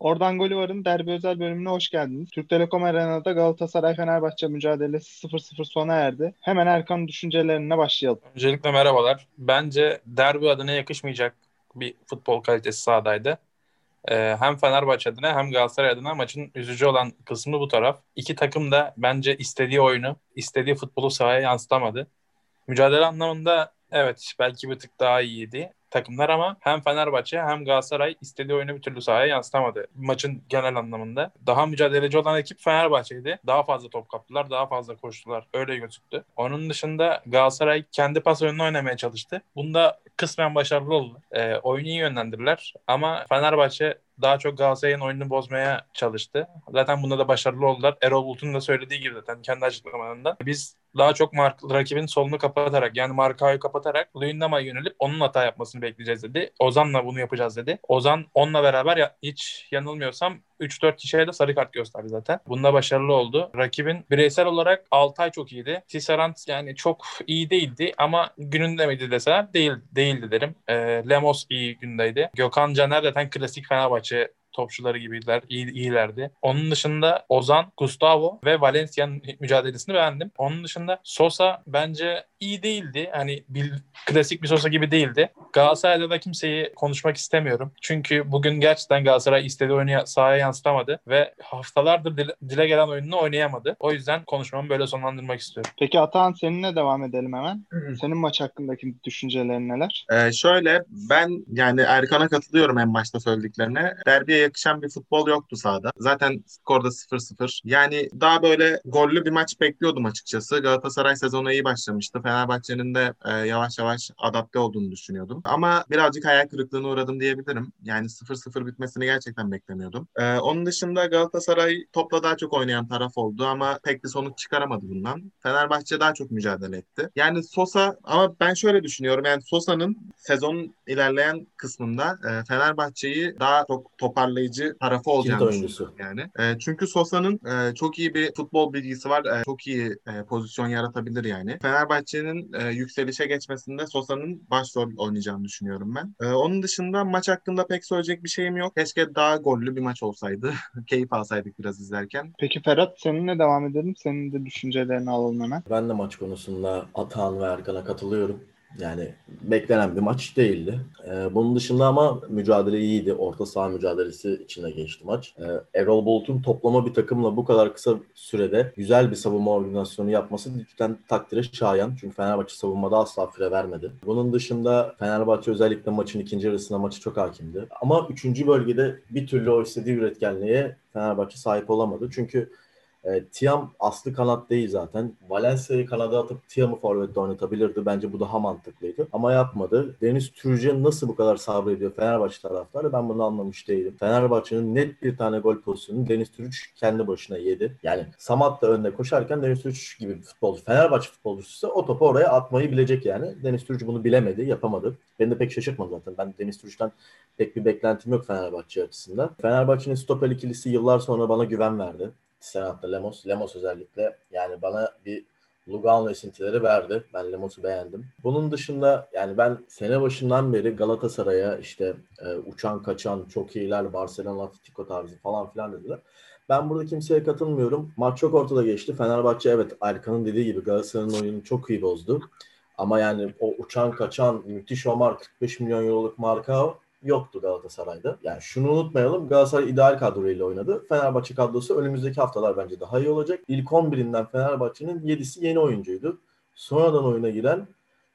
Oradan Golü Var'ın derbi özel bölümüne hoş geldiniz. Türk Telekom Arena'da Galatasaray-Fenerbahçe mücadelesi 0-0 sona erdi. Hemen Erkan'ın düşüncelerine başlayalım. Öncelikle merhabalar. Bence derbi adına yakışmayacak bir futbol kalitesi sahadaydı. Ee, hem Fenerbahçe adına hem Galatasaray adına maçın üzücü olan kısmı bu taraf. İki takım da bence istediği oyunu, istediği futbolu sahaya yansıtamadı. Mücadele anlamında evet belki bir tık daha iyiydi takımlar ama hem Fenerbahçe hem Galatasaray istediği oyunu bir türlü sahaya yansıtamadı. Maçın genel anlamında. Daha mücadeleci olan ekip Fenerbahçe'ydi. Daha fazla top kaptılar, daha fazla koştular. Öyle gözüktü. Onun dışında Galatasaray kendi pas oyununu oynamaya çalıştı. Bunda kısmen başarılı oldu. E, oyunu iyi yönlendirdiler ama Fenerbahçe daha çok Galatasaray'ın oyununu bozmaya çalıştı. Zaten bunda da başarılı oldular. Erol Bulut'un da söylediği gibi zaten kendi açıklamalarında. Biz daha çok mark, rakibin solunu kapatarak yani markayı kapatarak Luyendam'a yönelip onun hata yapmasını bekleyeceğiz dedi. Ozan'la bunu yapacağız dedi. Ozan onunla beraber ya, hiç yanılmıyorsam 3-4 kişiye de sarı kart gösterdi zaten. Bunda başarılı oldu. Rakibin bireysel olarak Altay çok iyiydi. Tisserant yani çok iyi değildi ama gününde miydi deseler değil, değildi derim. E, Lemos iyi gündeydi. Gökhan Caner zaten klasik Fenerbahçe topçuları gibiydiler. İyi, iyilerdi. Onun dışında Ozan, Gustavo ve Valencia'nın mücadelesini beğendim. Onun dışında Sosa bence iyi değildi. Hani bir, klasik bir Sosa gibi değildi. Galatasaray'da da kimseyi konuşmak istemiyorum. Çünkü bugün gerçekten Galatasaray istediği oyunu sahaya yansıtamadı ve haftalardır dile, dile gelen oyununu oynayamadı. O yüzden konuşmamı böyle sonlandırmak istiyorum. Peki Atahan seninle devam edelim hemen. Senin maç hakkındaki düşüncelerin neler? Ee, şöyle ben yani Erkan'a katılıyorum en başta söylediklerine. Derbiye yakışan bir futbol yoktu sahada. Zaten skorda 0-0. Yani daha böyle gollü bir maç bekliyordum açıkçası. Galatasaray sezonu iyi başlamıştı. Fenerbahçe'nin de e, yavaş yavaş adapte olduğunu düşünüyordum. Ama birazcık hayal kırıklığına uğradım diyebilirim. Yani 0-0 bitmesini gerçekten beklemiyordum. E, onun dışında Galatasaray topla daha çok oynayan taraf oldu ama pek bir sonuç çıkaramadı bundan. Fenerbahçe daha çok mücadele etti. Yani Sosa ama ben şöyle düşünüyorum. Yani Sosa'nın sezon ilerleyen kısmında e, Fenerbahçe'yi daha çok toparlayıcı tarafı olacağını düşünüyorum yani. E, çünkü Sosa'nın e, çok iyi bir futbol bilgisi var. E, çok iyi e, pozisyon yaratabilir yani. Fenerbahçe'nin e, yükselişe geçmesinde Sosa'nın başrol oynayacağını düşünüyorum ben. E, onun dışında maç hakkında pek söyleyecek bir şeyim yok. Keşke daha gollü bir maç olsaydı. Keyif alsaydık biraz izlerken. Peki Ferhat seninle devam edelim. Senin de düşüncelerini alalım hemen. Ben de maç konusunda Atahan ve Erkan'a katılıyorum. Yani beklenen bir maç değildi. Ee, bunun dışında ama mücadele iyiydi. Orta saha mücadelesi içine geçti maç. Ee, Erol Bulut'un toplama bir takımla bu kadar kısa sürede güzel bir savunma organizasyonu yapması cidden takdire şayan. Çünkü Fenerbahçe savunmada asla fire vermedi. Bunun dışında Fenerbahçe özellikle maçın ikinci yarısında maçı çok hakimdi. Ama üçüncü bölgede bir türlü o istediği üretkenliğe Fenerbahçe sahip olamadı. Çünkü e, Tiam aslı kanat değil zaten. Valencia'yı kanada atıp Tiam'ı forvette oynatabilirdi. Bence bu daha mantıklıydı. Ama yapmadı. Deniz Türüce nasıl bu kadar sabrediyor Fenerbahçe taraftarı ben bunu anlamış değilim. Fenerbahçe'nin net bir tane gol pozisyonunu Deniz Türüç kendi başına yedi. Yani Samat da önde koşarken Deniz Türüç gibi bir futbolcu. Fenerbahçe futbolcusu ise o topu oraya atmayı bilecek yani. Deniz Türüç bunu bilemedi, yapamadı. Beni de pek şaşırtmadı zaten. Ben Deniz Türüç'ten pek bir beklentim yok Fenerbahçe açısından. Fenerbahçe'nin stoper ikilisi yıllar sonra bana güven verdi. Senatta Lemos. Lemos özellikle yani bana bir Lugano esintileri verdi. Ben Lemos'u beğendim. Bunun dışında yani ben sene başından beri Galatasaray'a işte e, uçan kaçan çok iyiler Barcelona Atletico tarzı falan filan dediler. Ben burada kimseye katılmıyorum. Maç çok ortada geçti. Fenerbahçe evet Erkan'ın dediği gibi Galatasaray'ın oyunu çok iyi bozdu. Ama yani o uçan kaçan müthiş Omar 45 milyon euroluk marka yoktu Galatasaray'da. Yani şunu unutmayalım. Galatasaray ideal kadroyla oynadı. Fenerbahçe kadrosu önümüzdeki haftalar bence daha iyi olacak. İlk 11'inden Fenerbahçe'nin 7'si yeni oyuncuydu. Sonradan oyuna giren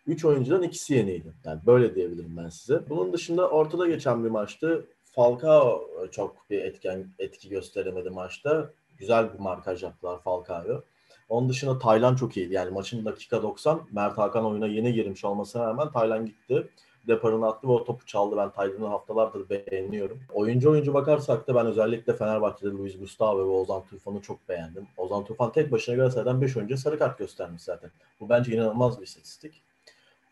3 oyuncudan ikisi yeniydi. Yani böyle diyebilirim ben size. Bunun dışında ortada geçen bir maçtı. Falcao çok bir etken etki gösteremedi maçta. Güzel bir markaj yaptılar Falcao'yu. Onun dışında Taylan çok iyiydi. Yani maçın dakika 90 Mert Hakan oyuna yeni girmiş olmasına rağmen Taylan gitti deparını attı ve o topu çaldı. Ben Taylan'ı haftalardır beğeniyorum. Oyuncu oyuncu bakarsak da ben özellikle Fenerbahçe'de Luis Gustavo ve Ozan Tufan'ı çok beğendim. Ozan Tufan tek başına Galatasaray'dan 5 önce sarı kart göstermiş zaten. Bu bence inanılmaz bir istatistik.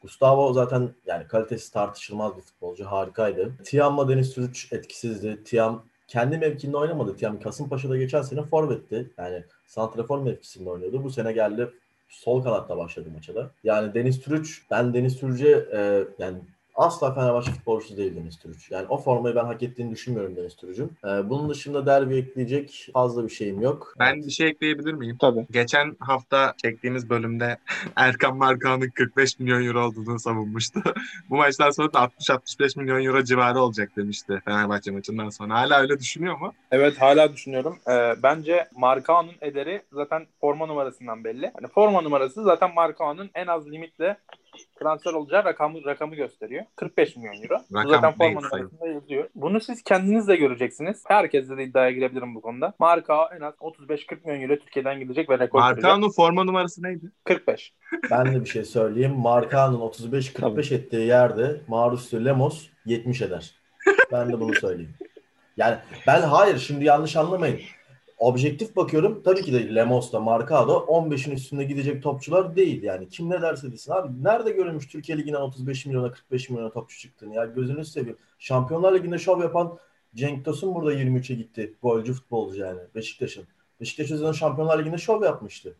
Gustavo zaten yani kalitesi tartışılmaz bir futbolcu. Harikaydı. Tiam'la Deniz Türüç etkisizdi. Tiam kendi mevkinde oynamadı. Tiam Kasımpaşa'da geçen sene forvetti. Yani santrafor mevkisinde oynuyordu. Bu sene geldi sol kanatta başladı maça da. Yani Deniz Türüç, ben Deniz Türüç'e e, yani Asla Fenerbahçe futbolcusu değil Deniz Türüç. Yani o formayı ben hak ettiğini düşünmüyorum Deniz Türüç'ün. Ee, bunun dışında derbi ekleyecek fazla bir şeyim yok. Ben bir şey ekleyebilir miyim? Tabii. Geçen hafta çektiğimiz bölümde Erkan Markan'ın 45 milyon euro olduğunu savunmuştu. Bu maçtan sonra da 60-65 milyon euro civarı olacak demişti Fenerbahçe maçından sonra. Hala öyle düşünüyor mu? Evet hala düşünüyorum. Ee, bence Markao'nun ederi zaten forma numarasından belli. Hani forma numarası zaten Markao'nun en az limitle transfer olacağı rakamı rakamı gösteriyor. 45 milyon euro. Bu Rakam zaten değil forma sayın. numarasında yazıyor. Bunu siz kendiniz de göreceksiniz. Herkesle de iddiaya girebilirim bu konuda. Markao en az 35-40 milyon euro Türkiye'den gidecek ve rekor kıracak. Markan'ın forma numarası neydi? 45. Ben de bir şey söyleyeyim. Markan'ın 35-45 ettiği yerde Marusio Lemos 70 eder. Ben de bunu söyleyeyim. Yani ben hayır şimdi yanlış anlamayın. Objektif bakıyorum tabii ki de Lemos da Marcao da 15'in üstünde gidecek topçular değil yani. Kim ne derse desin abi. Nerede görülmüş Türkiye Ligi'ne 35 milyona 45 milyona topçu çıktığını ya gözünü seveyim. Şampiyonlar Ligi'nde şov yapan Cenk Tosun burada 23'e gitti. Golcü futbolcu yani Beşiktaş'ın. Beşiktaş zaman Şampiyonlar Ligi'nde şov yapmıştı.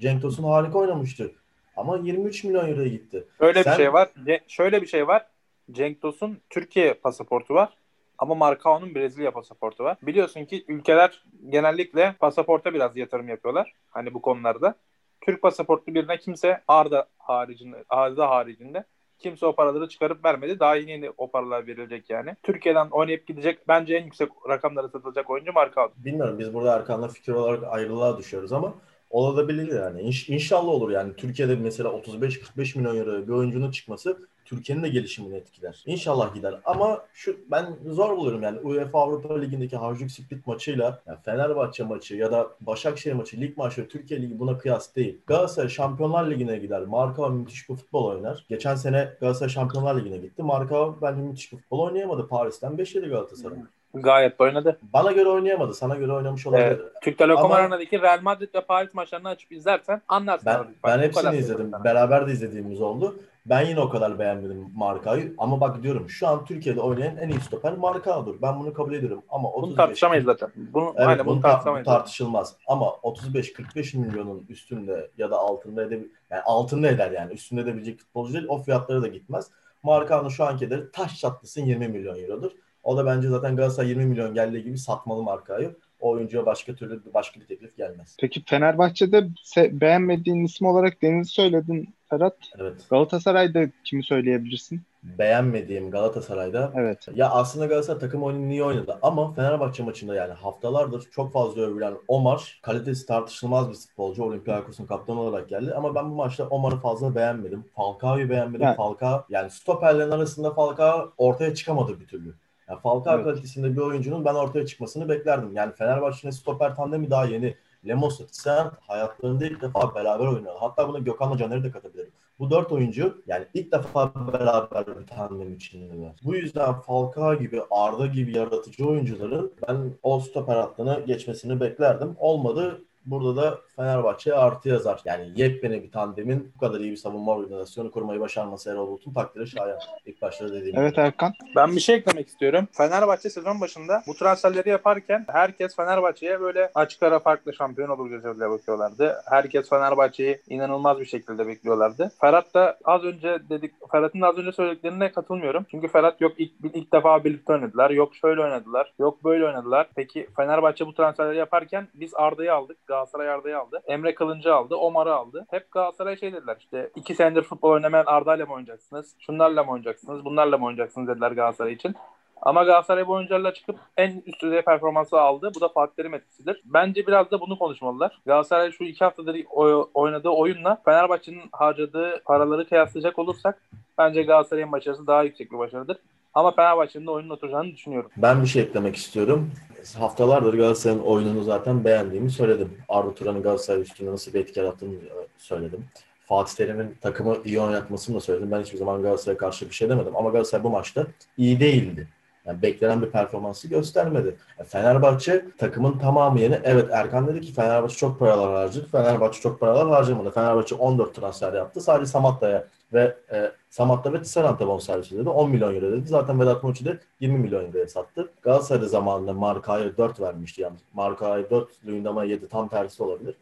Cenk Tosun harika oynamıştı. Ama 23 milyon euroya gitti. Öyle Sen- bir şey var. Şöyle bir şey var. Cenk Tosun Türkiye pasaportu var. Ama Marcao'nun Brezilya pasaportu var. Biliyorsun ki ülkeler genellikle pasaporta biraz yatırım yapıyorlar. Hani bu konularda. Türk pasaportlu birine kimse Arda haricinde, Arda haricinde kimse o paraları çıkarıp vermedi. Daha yeni yeni o paralar verilecek yani. Türkiye'den oynayıp gidecek bence en yüksek rakamlara satılacak oyuncu Marcao. Bilmiyorum biz burada Erkan'la fikir olarak ayrılığa düşüyoruz ama olabilir yani. İnş, inşallah olur yani. Türkiye'de mesela 35-45 milyon euro bir oyuncunun çıkması Türkiye'nin de gelişimini etkiler. İnşallah gider. Ama şu ben zor buluyorum yani UEFA Avrupa Ligi'ndeki Hajduk Split maçıyla yani Fenerbahçe maçı ya da Başakşehir maçı lig maçı Türkiye Ligi buna kıyas değil. Galatasaray Şampiyonlar Ligi'ne gider. Marka müthiş bir futbol oynar. Geçen sene Galatasaray Şampiyonlar Ligi'ne gitti. Marka bence müthiş bir futbol oynayamadı. Paris'ten 5 yedi Galatasaray. Gayet de oynadı. Bana göre oynayamadı. Sana göre oynamış olabilir. Türk Telekom Ama- Arena'daki Real Madrid ve Paris maçlarını açıp izlersen anlarsın. Ben, abi. Ben hepsini izledim. sana. Beraber de izlediğimiz oldu. Ben yine o kadar beğenmedim Marka'yı. Ama bak diyorum şu an Türkiye'de oynayan en iyi stoper Marka'dır. Ben bunu kabul ediyorum. Ama 35, Bunu tartışamayız zaten. Bunu, Evet, aynen, bunu bunu tar- tartışamayız. bu tartışılmaz. Ama 35-45 milyonun üstünde ya da altında edebilir, yani altında eder yani üstünde edebilecek futbolcu değil. O fiyatlara da gitmez. Marka'nın şu anki ederi taş çatlasın 20 milyon eurodur. O da bence zaten Galatasaray 20 milyon geldiği gibi satmalı Marka'yı. O oyuncuya başka türlü başka bir teklif gelmez. Peki Fenerbahçe'de beğenmediğin isim olarak Deniz'i söyledin Ferhat. Evet. Galatasaray'da kimi söyleyebilirsin? Beğenmediğim Galatasaray'da Evet. Ya aslında Galatasaray takım oyunu iyi oynadı ama Fenerbahçe maçında yani haftalardır çok fazla övülen Omar kalitesi tartışılmaz bir futbolcu. Olympiakos'un kaptanı olarak geldi ama ben bu maçta Omar'ı fazla beğenmedim. Falcao'yu beğenmedim. Evet. Falcao yani stoperlerin arasında Falcao ortaya çıkamadı bir türlü. Yani Falcao Evet. kalitesinde bir oyuncunun ben ortaya çıkmasını beklerdim. Yani Fenerbahçe'nin stoper tandemi daha yeni. Lemos, sen hayatlarında ilk defa beraber oynadı. Hatta buna Gökhan'la Caner'i de katabilirim. Bu dört oyuncu yani ilk defa beraber bir tandem içindeler. Bu yüzden Falcao gibi, Arda gibi yaratıcı oyuncuların ben o stoper hattına geçmesini beklerdim. Olmadı. Burada da Fenerbahçe artı yazar. Yani yepyeni bir tandemin bu kadar iyi bir savunma organizasyonu kurmayı başarması Erol Bulut'un takdiri şayan. İlk başta dediğim Evet gibi. Erkan. Ben bir şey eklemek istiyorum. Fenerbahçe sezon başında bu transferleri yaparken herkes Fenerbahçe'ye böyle açık ara farklı şampiyon olur gözüyle bakıyorlardı. Herkes Fenerbahçe'yi inanılmaz bir şekilde bekliyorlardı. Ferhat da az önce dedik Ferhat'ın az önce söylediklerine katılmıyorum. Çünkü Ferhat yok ilk, ilk defa birlikte oynadılar. Yok şöyle oynadılar. Yok böyle oynadılar. Peki Fenerbahçe bu transferleri yaparken biz Arda'yı aldık. Galatasaray Arda'yı aldı. Emre Kılıncı aldı. Omar'ı aldı. Hep Galatasaray şey dediler işte iki senedir futbol oynamayan Arda'yla mı oynayacaksınız? Şunlarla mı oynayacaksınız? Bunlarla mı oynayacaksınız dediler Galatasaray için. Ama Galatasaray bu oyuncularla çıkıp en üst düzey performansı aldı. Bu da Fatih Terim etkisidir. Bence biraz da bunu konuşmalılar. Galatasaray şu iki haftadır oy- oynadığı oyunla Fenerbahçe'nin harcadığı paraları kıyaslayacak olursak bence Galatasaray'ın başarısı daha yüksek bir başarıdır. Ama Fenerbahçe'nin oyunun oturacağını düşünüyorum. Ben bir şey eklemek istiyorum. Haftalardır Galatasaray'ın oyununu zaten beğendiğimi söyledim. Arda Turan'ın Galatasaray üstünde nasıl bir etki yarattığını söyledim. Fatih Terim'in takımı iyi oynatmasını da söyledim. Ben hiçbir zaman Galatasaray'a karşı bir şey demedim. Ama Galatasaray bu maçta iyi değildi. Yani beklenen bir performansı göstermedi. Yani Fenerbahçe takımın tamamı yeni. Evet Erkan dedi ki Fenerbahçe çok paralar harcadı. Fenerbahçe çok paralar harcamadı. Fenerbahçe 14 transfer yaptı. Sadece Samatta'ya ve e, Samatta ve Tisserant'a bonservis ödedi. 10 milyon euro dedi. Zaten Vedat Muriç'i de 20 milyon euroya sattı. Galatasaray'da zamanında Marka'ya 4 vermişti yalnız. Marka'ya 4, Luyendam'a 7 tam tersi olabilir.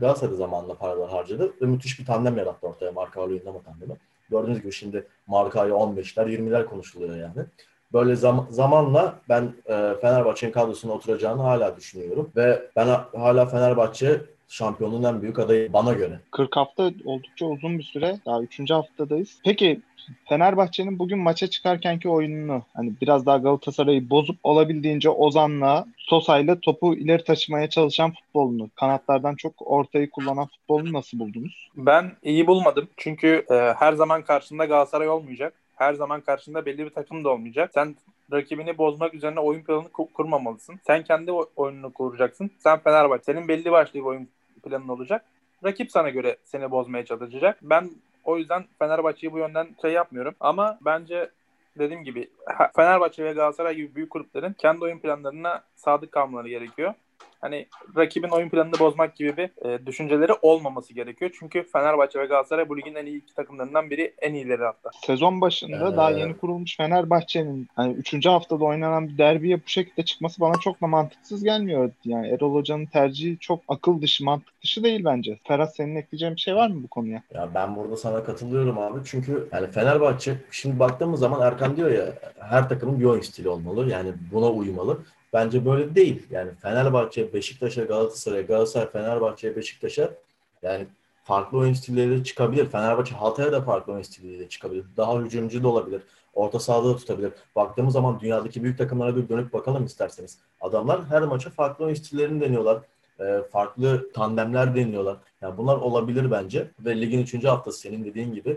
Galatasaray'da zamanında paralar harcadı ve müthiş bir tandem yarattı ortaya Marka Luyendama tandemi. Gördüğünüz gibi şimdi markayı 15'ler 20'ler konuşuluyor yani. Böyle zam- zamanla ben e, Fenerbahçe'nin kadrosuna oturacağını hala düşünüyorum. Ve ben ha- hala Fenerbahçe şampiyonluğun en büyük adayı bana göre. 40 hafta oldukça uzun bir süre. Daha 3. haftadayız. Peki Fenerbahçe'nin bugün maça çıkarkenki oyununu hani biraz daha Galatasaray'ı bozup olabildiğince Ozan'la Sosa'yla topu ileri taşımaya çalışan futbolunu, kanatlardan çok ortayı kullanan futbolunu nasıl buldunuz? Ben iyi bulmadım. Çünkü e, her zaman karşında Galatasaray olmayacak. Her zaman karşında belli bir takım da olmayacak. Sen rakibini bozmak üzerine oyun planını ku- kurmamalısın. Sen kendi oyununu kuracaksın. Sen Fenerbahçe. Senin belli başlı bir oyun planın olacak. Rakip sana göre seni bozmaya çalışacak. Ben o yüzden Fenerbahçe'yi bu yönden şey yapmıyorum. Ama bence dediğim gibi Fenerbahçe ve Galatasaray gibi büyük kulüplerin kendi oyun planlarına sadık kalmaları gerekiyor. Hani rakibin oyun planını bozmak gibi bir e, düşünceleri olmaması gerekiyor. Çünkü Fenerbahçe ve Galatasaray bu ligin en iyi iki takımlarından biri, en iyileri hatta. Sezon başında Ee, daha yeni kurulmuş Fenerbahçe'nin hani 3. haftada oynanan bir derbiye bu şekilde çıkması bana çok da mantıksız gelmiyor. Yani Erol Hoca'nın tercihi çok akıl dışı, mantık dışı değil bence. Ferhat senin ekleyeceğin bir şey var mı bu konuya? Ya ben burada sana katılıyorum abi. Çünkü yani Fenerbahçe şimdi baktığımız zaman Erkan diyor ya her takımın bir oyun stili olmalı. Yani buna uymalı. Bence böyle değil. Yani Fenerbahçe, Beşiktaş'a, Galatasaray'a, Galatasaray, Fenerbahçe'ye, Beşiktaş'a yani farklı oyun stilleri çıkabilir. Fenerbahçe Hatay'a da farklı oyun stiliyle çıkabilir. Daha hücumcu da olabilir. Orta sahada da tutabilir. Baktığımız zaman dünyadaki büyük takımlara bir dönüp bakalım isterseniz. Adamlar her maça farklı oyun stillerini deniyorlar. Ee, farklı tandemler deniyorlar. Yani bunlar olabilir bence. Ve ligin 3. haftası senin dediğin gibi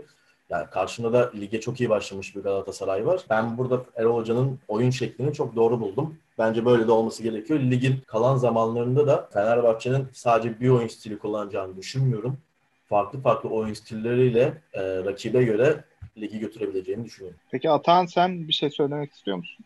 yani karşında da lige çok iyi başlamış bir Galatasaray var. Ben burada Erol Hoca'nın oyun şeklini çok doğru buldum. Bence böyle de olması gerekiyor. Ligin kalan zamanlarında da Fenerbahçe'nin sadece bir oyun stili kullanacağını düşünmüyorum. Farklı farklı oyun stilleriyle e, rakibe göre ligi götürebileceğini düşünüyorum. Peki Atahan sen bir şey söylemek istiyor musun?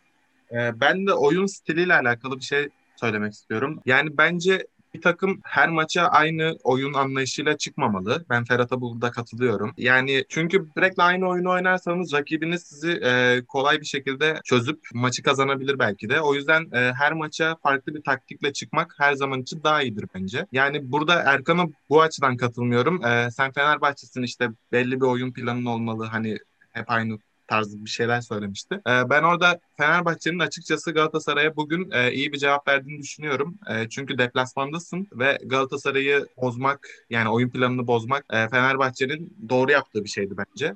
Ee, ben de oyun stiliyle alakalı bir şey söylemek istiyorum. Yani bence bir takım her maça aynı oyun anlayışıyla çıkmamalı. Ben Ferhat'a burada katılıyorum. Yani çünkü sürekli aynı oyunu oynarsanız rakibiniz sizi e, kolay bir şekilde çözüp maçı kazanabilir belki de. O yüzden e, her maça farklı bir taktikle çıkmak her zaman için daha iyidir bence. Yani burada Erkan'a bu açıdan katılmıyorum. E, sen Fenerbahçe'sin işte belli bir oyun planın olmalı. Hani hep aynı tarzı bir şeyler söylemişti. Ee, ben orada Fenerbahçe'nin açıkçası Galatasaray'a bugün e, iyi bir cevap verdiğini düşünüyorum. E, çünkü deplasmandasın ve Galatasaray'ı bozmak yani oyun planını bozmak e, Fenerbahçe'nin doğru yaptığı bir şeydi bence.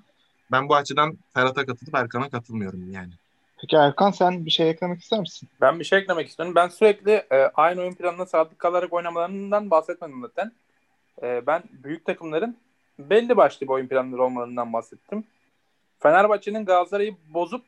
Ben bu açıdan Ferhat'a katılıp Erkan'a katılmıyorum yani. Peki Erkan sen bir şey eklemek ister misin? Ben bir şey eklemek istiyorum. Ben sürekli e, aynı oyun planına sadık kalarak oynamalarından bahsetmedim zaten. E, ben büyük takımların belli başlı bir oyun planları olmalarından bahsettim. Fenerbahçe'nin Galatasaray'ı bozup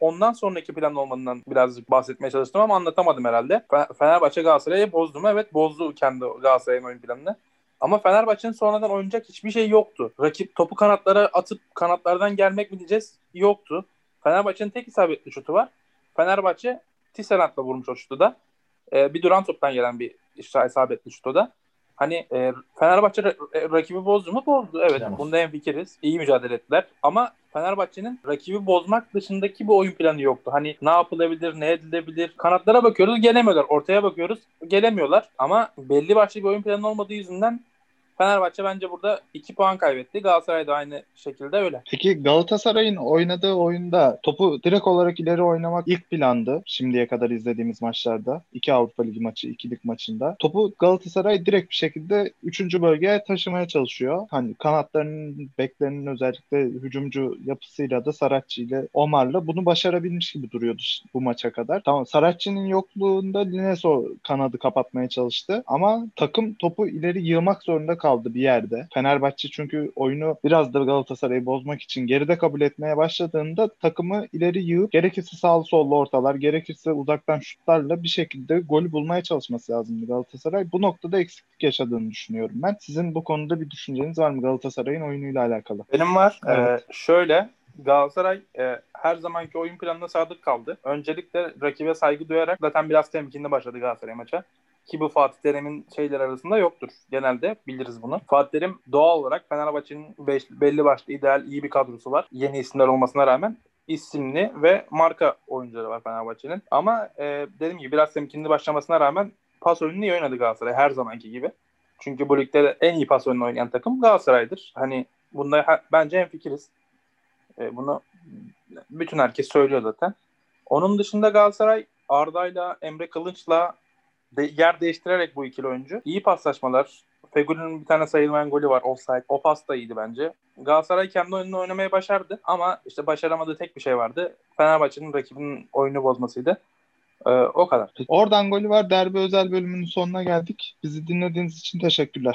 ondan sonraki plan olmadığından birazcık bahsetmeye çalıştım ama anlatamadım herhalde. Fe- Fenerbahçe Galatasaray'ı bozdu mu? Evet bozdu kendi Galatasaray'ın oyun planını. Ama Fenerbahçe'nin sonradan oynayacak hiçbir şey yoktu. Rakip topu kanatlara atıp kanatlardan gelmek mi diyeceğiz? Yoktu. Fenerbahçe'nin tek isabetli şutu var. Fenerbahçe Tisserant'la vurmuş o şutu da. Ee, bir duran toptan gelen bir işte isabetli şutu da. Hani e, Fenerbahçe ra- e, rakibi bozdu mu? Bozdu. Evet. Tamam. Bunda en fikiriz. İyi mücadele ettiler. Ama Fenerbahçe'nin rakibi bozmak dışındaki bir oyun planı yoktu. Hani ne yapılabilir, ne edilebilir? Kanatlara bakıyoruz, gelemiyorlar. Ortaya bakıyoruz, gelemiyorlar. Ama belli başlı bir oyun planı olmadığı yüzünden Fenerbahçe bence burada 2 puan kaybetti. Galatasaray da aynı şekilde öyle. Peki Galatasaray'ın oynadığı oyunda topu direkt olarak ileri oynamak ilk plandı. Şimdiye kadar izlediğimiz maçlarda. iki Avrupa Ligi maçı, iki lig maçında. Topu Galatasaray direkt bir şekilde 3. bölgeye taşımaya çalışıyor. Hani kanatlarının, beklerinin özellikle hücumcu yapısıyla da Saratçı ile Omar'la bunu başarabilmiş gibi duruyordu bu maça kadar. Tamam Saratçı'nın yokluğunda Lineso kanadı kapatmaya çalıştı ama takım topu ileri yığmak zorunda kaldı bir yerde. Fenerbahçe çünkü oyunu biraz da Galatasaray'ı bozmak için geride kabul etmeye başladığında takımı ileri yığıp gerekirse sağlı sollu ortalar, gerekirse uzaktan şutlarla bir şekilde golü bulmaya çalışması lazımdı Galatasaray. Bu noktada eksiklik yaşadığını düşünüyorum ben. Sizin bu konuda bir düşünceniz var mı Galatasaray'ın oyunuyla alakalı? Benim var. Evet. Ee, şöyle Galatasaray e, her zamanki oyun planına sadık kaldı. Öncelikle rakibe saygı duyarak zaten biraz temkinli başladı Galatasaray maça. Ki bu Fatih Terim'in şeyler arasında yoktur. Genelde biliriz bunu. Fatih Terim doğal olarak Fenerbahçe'nin belli başlı ideal iyi bir kadrosu var. Yeni isimler olmasına rağmen isimli ve marka oyuncuları var Fenerbahçe'nin. Ama e, dediğim gibi biraz temkinli başlamasına rağmen pas oyununu iyi oynadı Galatasaray her zamanki gibi. Çünkü bu ligde de en iyi pas oyununu oynayan takım Galatasaray'dır. Hani bunda bence en fikiriz. E, bunu bütün herkes söylüyor zaten. Onun dışında Galatasaray Arda'yla Emre Kılınç'la de, yer değiştirerek bu ikili oyuncu. İyi paslaşmalar. Fegüli'nin bir tane sayılmayan golü var offside. O pas da iyiydi bence. Galatasaray kendi oyununu oynamaya başardı ama işte başaramadığı tek bir şey vardı. Fenerbahçe'nin rakibinin oyunu bozmasıydı. Ee, o kadar. Oradan golü var. Derbi özel bölümünün sonuna geldik. Bizi dinlediğiniz için teşekkürler.